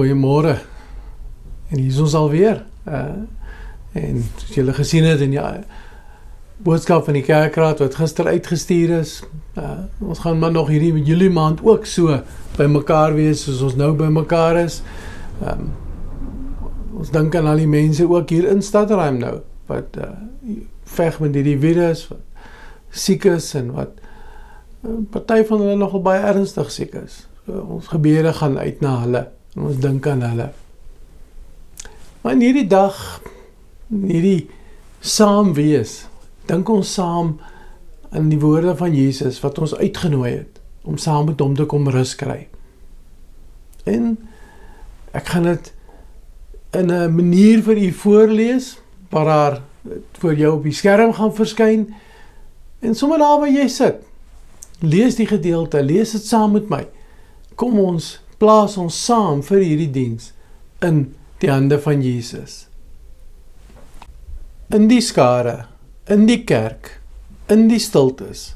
Goeiemôre. En hier is ons alweer. Uh en as julle gesien het in die uh, boodskap van die kerkraad wat gister uitgestuur is, uh ons gaan maar nog hierdie Julie maand ook so by mekaar wees soos ons nou by mekaar is. Um ons dink aan al die mense ook hier in Stadreim nou wat uh veg met hierdie virus, wat siek is en wat uh, party van hulle nogal baie ernstig siek is. So, ons gebede gaan uit na hulle ons dink aan hulle. Maar in hierdie dag, in hierdie saam wees, dink ons saam aan die woorde van Jesus wat ons uitgenooi het om saam met hom te kom rus kry. En ek gaan dit in 'n manier vir u voorlees waar daar vir jou op die skerm gaan verskyn en sommer daar waar jy sit. Lees die gedeelte, lees dit saam met my. Kom ons plaas ons saam vir hierdie diens in die hande van Jesus. In die skare, in die kerk, in die stiltes,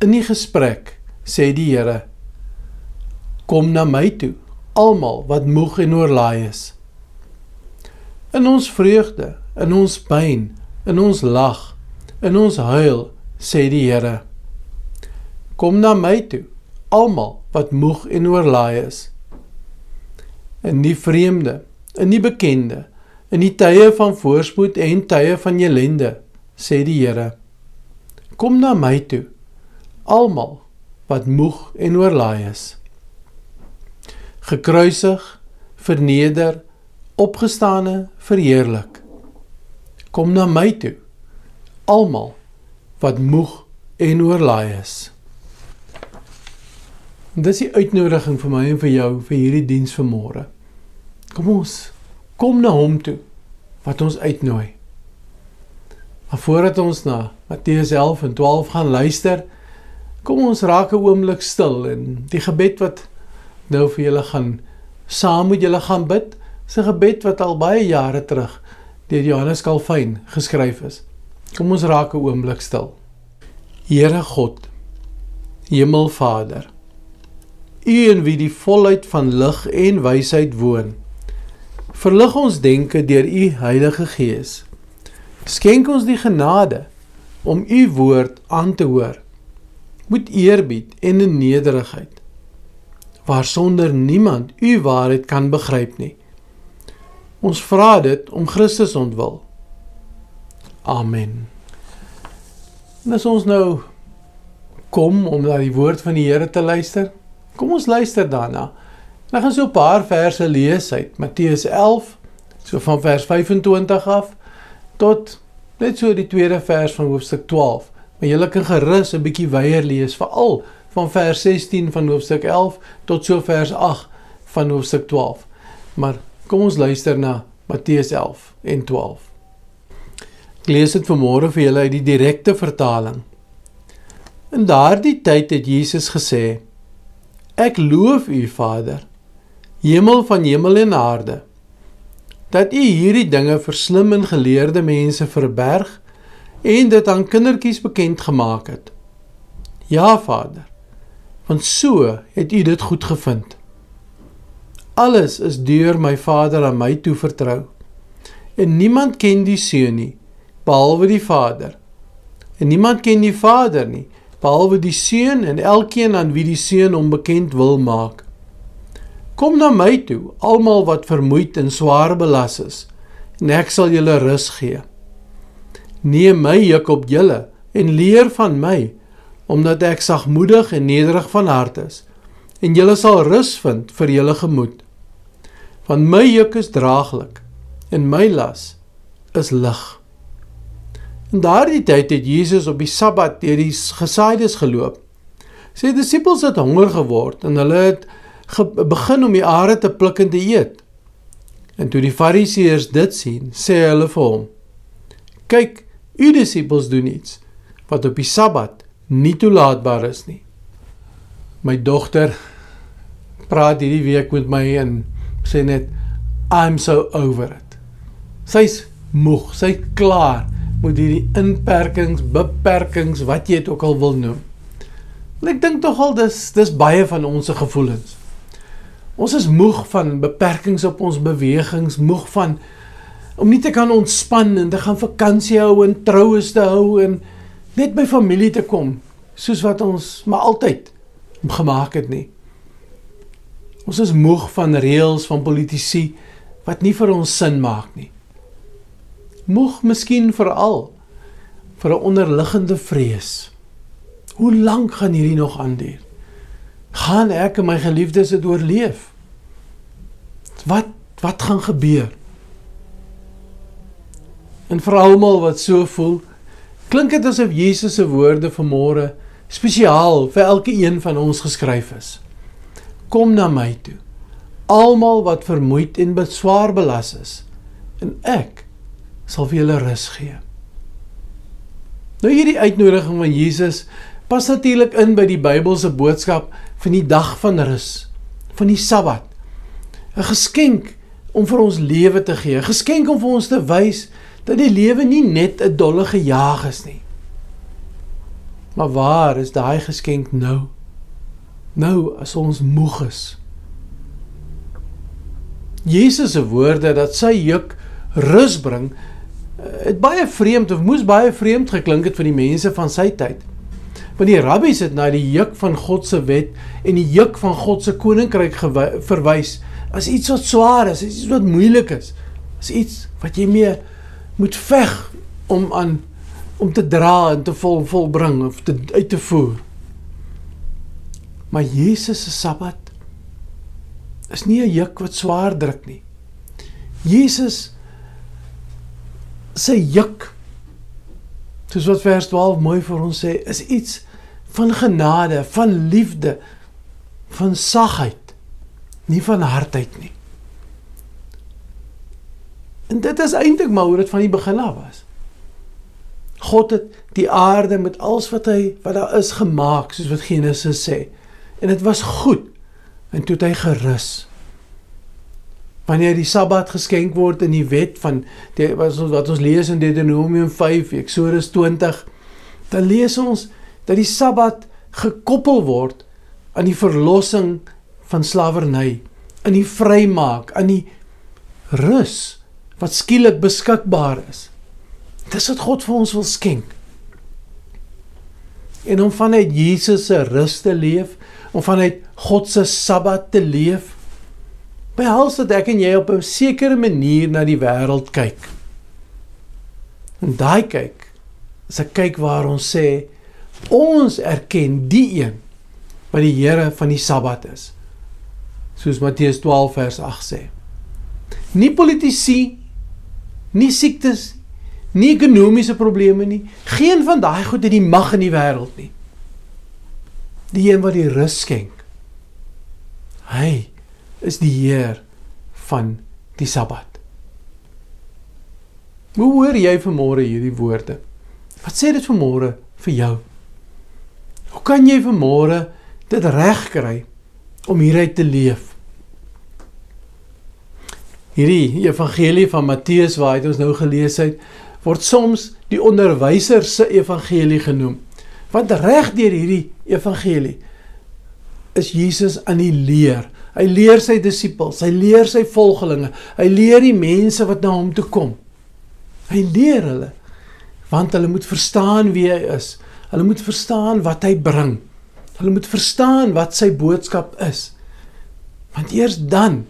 in die gesprek, sê die Here: Kom na my toe, almal wat moeg en oorlaai is. In ons vreugde, in ons pyn, in ons lag, in ons huil, sê die Here: Kom na my toe, almal wat moeg en oorlaai is in die vreemde, in die bekende, in die tye van voorspoed en tye van ellende, sê die Here. Kom na my toe, almal wat moeg en oorlaai is. Gekruisig, verneder, opgestane, verheerlik. Kom na my toe, almal wat moeg en oorlaai is. Dis die uitnodiging vir my en vir jou vir hierdie diens vanmôre. Kom ons kom na hom toe wat ons uitnooi. Maar voordat ons na Matteus 11 en 12 gaan luister, kom ons raak 'n oomblik stil en die gebed wat nou vir julle gaan saam met julle gaan bid, is 'n gebed wat al baie jare terug deur Johannes Calvin geskryf is. Kom ons raak 'n oomblik stil. Here God, Hemelvader, U in wie die volheid van lig en wysheid woon. Verlig ons denke deur U Heilige Gees. Skenk ons die genade om U woord aan te hoor. Met eerbied en in nederigheid. Waar sonder niemand U waarheid kan begryp nie. Ons vra dit om Christus ontwil. Amen. En as ons nou kom om na die woord van die Here te luister, Kom ons luister daarna. Nou gaan so 'n paar verse lees uit Matteus 11, so van vers 25 af tot net so die tweede vers van hoofstuk 12. Maar julle kan gerus 'n bietjie weier lees, veral van vers 16 van hoofstuk 11 tot so vers 8 van hoofstuk 12. Maar kom ons luister na Matteus 11 en 12. Ek lees dit vanmôre vir julle uit die direkte vertaling. In daardie tyd het Jesus gesê: Ek loof U, Vader, hemel van hemel en aarde, dat U hierdie dinge vir slim en geleerde mense verberg en dit aan kindertjies bekend gemaak het. Ja, Vader, want so het U dit goed gevind. Alles is deur my Vader aan my toe vertrou. En niemand ken die Seun nie behalwe die Vader. En niemand ken die Vader nie behalwe die seun en elkeen aan wie die seun hom bekend wil maak. Kom na my toe, almal wat vermoeid en swaar belas is, en ek sal julle rus gee. Neem my juk op julle en leer van my, omdat ek sagmoedig en nederig van hart is, en julle sal rus vind vir julle gemoed. Want my juk is draaglik en my las is lig. In daardie tyd het Jesus op die Sabbat deur die gesaaides geloop. Sy disippels het honger geword en hulle het begin om die are te pluk en te eet. En toe die Fariseërs dit sien, sê hulle vir hom: "Kyk, u disippels doen iets wat op die Sabbat nie toelaatbaar is nie." My dogter praat hierdie week met my en sê net I'm so over it. Sy's moeg, sy's klaar met hierdie inperkings, beperkings, wat jy dit ook al wil noem. En ek dink tog al dis dis baie van ons se gevoelens. Ons is moeg van beperkings op ons bewegings, moeg van om nie te kan ontspan en te gaan vakansie hou en troues te hou en net by familie te kom soos wat ons maar altyd gemaak het nie. Ons is moeg van reëls van politici wat nie vir ons sin maak nie. Moeg miskien veral vir 'n onderliggende vrees. Hoe lank gaan hierdie nog aanduur? Gaan ek en my geliefdes dit oorleef? Wat wat gaan gebeur? En vir almal wat so voel, klink dit asof Jesus se woorde vanmôre spesiaal vir elke een van ons geskryf is. Kom na my toe, almal wat vermoeid en beswaar belas is, en ek sal vir julle rus gee. Nou hierdie uitnodiging van Jesus pas natuurlik in by die Bybelse boodskap van die dag van rus, van die Sabbat. 'n Geskenk om vir ons lewe te gee, 'n geskenk om vir ons te wys dat die lewe nie net 'n dolle gejaag is nie. Maar waar is daai geskenk nou? Nou as ons moeg is. Jesus se woorde dat sy juk rus bring, het baie vreemd of moes baie vreemd geklink het vir die mense van sy tyd. Want die rabbies het na die juk van God se wet en die juk van God se koninkryk verwys as iets wat swaar is, iets wat moeilik is, as iets wat jy mee moet veg om aan om te dra en te vol volbring of te uit te voer. Maar Jesus se Sabbat is nie 'n juk wat swaar druk nie. Jesus se juk soos wat vers 12 mooi vir ons sê, is iets van genade, van liefde, van sagheid, nie van hardheid nie. En dit is eintlik maar hoe dit van die begin af was. God het die aarde met alles wat hy wat daar is gemaak, soos wat Genesis sê. En dit was goed. En toe het hy gerus. Wanneer die Sabbat geskenk word in die wet van die, wat ons wat ons lees in Deuteronomium 5, Eksodus 20, dan lees ons dat die Sabbat gekoppel word aan die verlossing van slawerny, aan die vrymaak, aan die rus wat skielik beskikbaar is. Dis wat God vir ons wil skenk. En om vanuit Jesus se rus te leef, om vanuit God se Sabbat te leef, behels dit ek en jy op 'n sekere manier na die wêreld kyk. En daai kyk is 'n kyk waar ons sê ons erken die een wat die Here van die Sabbat is. Soos Matteus 12 vers 8 sê. Nie politici nie siektes, nie ekonomiese probleme nie. Geen van daai goed het die mag in die wêreld nie. Die een wat die rus skenk. Hy is die Heer van die Sabbat. Hoe hoor jy vanmôre hierdie woorde? Wat sê dit vanmôre vir jou? Hoe kan jy vanmôre dit regkry om hieruit te leef? hierdie evangelie van Matteus waar hy ons nou gelees het, word soms die onderwyser se evangelie genoem. Want reg deur hierdie evangelie is Jesus aan die leer. Hy leer sy disippels, hy leer sy volgelinge, hy leer die mense wat na hom toe kom. Hy leer hulle want hulle moet verstaan wie hy is. Hulle moet verstaan wat hy bring. Hulle moet verstaan wat sy boodskap is. Want eers dan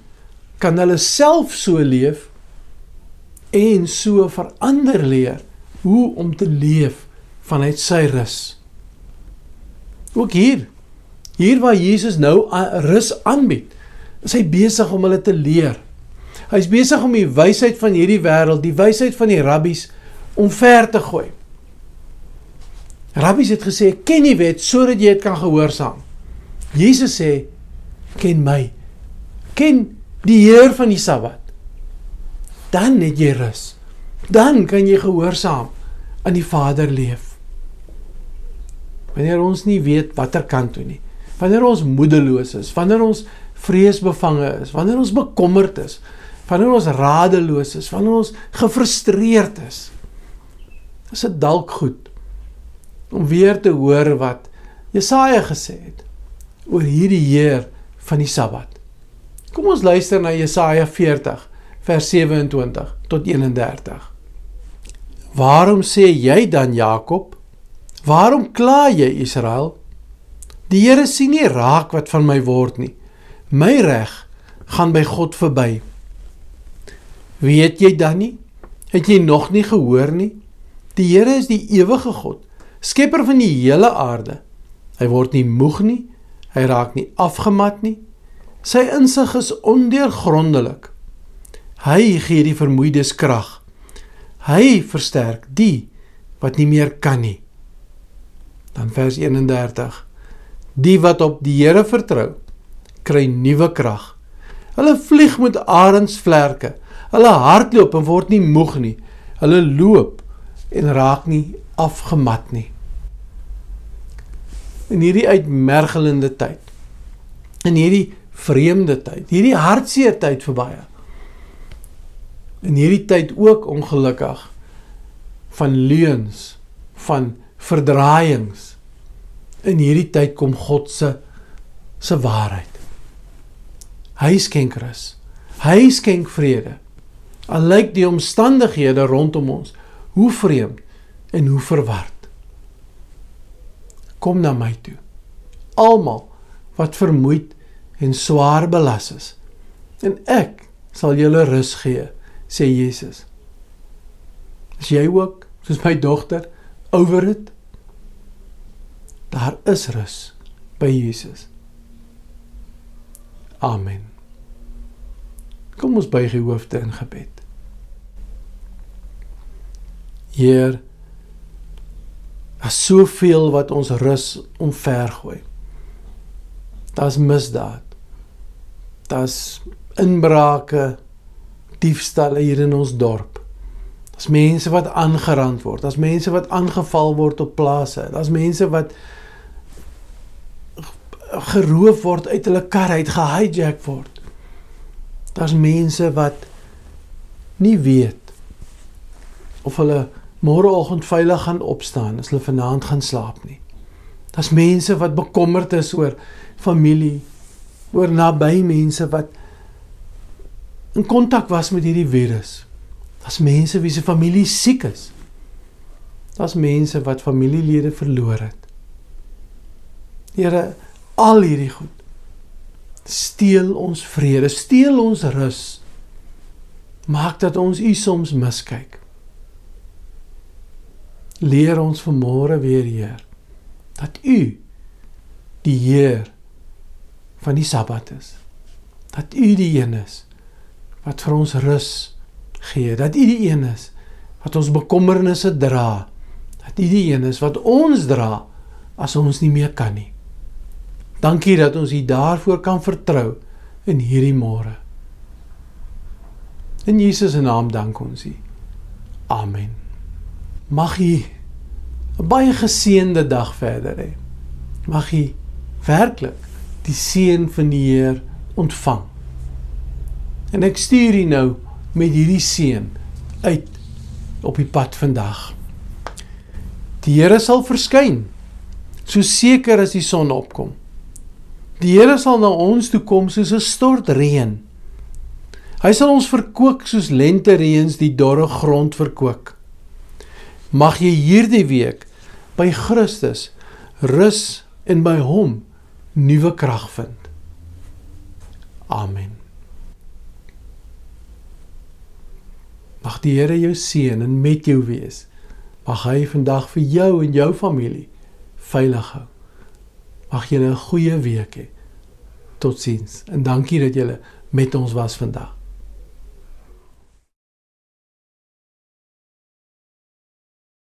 kan hulle self so leef en so verander leer hoe om te leef vanuit sy rus. Ook hier, hier waar Jesus nou rus aanbied, is hy besig om hulle te leer. Hy's besig om die wysheid van hierdie wêreld, die wysheid van die rabbies omver te gooi. Rabbies het gesê, "Ken die wet sodat jy dit kan gehoorsaam." Jesus sê, "Ken my. Ken die Heer van die Sabbat. Dan het jy rus. Dan kan jy gehoorsaam aan die Vader leef. Wanneer ons nie weet watter kant toe nie. Wanneer ons moedeloos is, wanneer ons vreesbevange is, wanneer ons bekommerd is, wanneer ons radeloos is, wanneer ons gefrustreerd is. Is dit dalk goed om weer te hoor wat Jesaja gesê het oor hierdie Heer van die Sabbat Kom ons luister na Jesaja 40 vers 27 tot 31. Waarom sê jy dan Jakob? Waarom kla jy Israel? Die Here sien nie raak wat van my word nie. My reg gaan by God verby. Weet jy dan nie? Het jy nog nie gehoor nie? Die Here is die ewige God, skepper van die hele aarde. Hy word nie moeg nie, hy raak nie afgemat nie. Sy insig is ondeurgrondelik. Hy gee die vermoeides krag. Hy versterk die wat nie meer kan nie. Dan vers 31. Die wat op die Here vertrou, kry nuwe krag. Hulle vlieg met arensvlerke. Hulle hardloop en word nie moeg nie. Hulle loop en raak nie afgemat nie. In hierdie uitmergelende tyd. In hierdie vreemde tyd, hierdie hartseer tyd vir baie. In hierdie tyd ook ongelukkig van leuns, van verdraaiings. In hierdie tyd kom God se se waarheid. Hy skenk rus. Hy skenk vrede. Al lyk die omstandighede rondom ons hoe vreemd en hoe verward. Kom na my toe. Almal wat vermoeid en swaar belas is. En ek sal julle rus gee, sê Jesus. Is jy ook soos my dogter oor dit? Daar is rus by Jesus. Amen. Kom ons buig die hoofde in gebed. Heer, as soveel wat ons rus omvergooi. Daar's misdaad. Daar's inbrake, diefstalle hier in ons dorp. Daar's mense wat aangerand word. Daar's mense wat aangeval word op plase. Daar's mense wat geroof word uit hulle kar uit, gehijack word. Daar's mense wat nie weet of hulle môreoggend veilig gaan opstaan as hulle vanaand gaan slaap nie. Daar's mense wat bekommerd is oor familie, oor naby mense wat in kontak was met hierdie virus. Daar's mense wie se familie siek is. Daar's mense wat familielede verloor het. Here, al hierdie goed steel ons vrede, steel ons rus. Maak dat ons U soms miskyk. Leer ons vanmôre weer, Heer, dat U die Heer van die Sabbat is. Dat U die een is wat vir ons rus gee, dat U die een is wat ons bekommernisse dra, dat U die een is wat ons dra as ons nie meer kan nie. Dankie dat ons U daarvoor kan vertrou in hierdie môre. In Jesus se naam dank ons U. Amen. Mag U 'n baie geseënde dag verder hê. Mag U werklik die seën van die Heer ontvang. En ek stuur U nou met hierdie seën uit op die pad vandag. Die Here sal verskyn so seker as die son opkom. Die Here sal na ons toe kom soos 'n stortreën. Hy sal ons verkoop soos lente reëns die dorre grond verkoop. Mag jy hierdie week by Christus rus en by hom nuwe krag vind. Amen. Mag die Here jou seën en met jou wees. Mag hy vandag vir jou en jou familie veilig hou. Mag julle 'n goeie week hê. Totsiens en dankie dat julle met ons was vandag.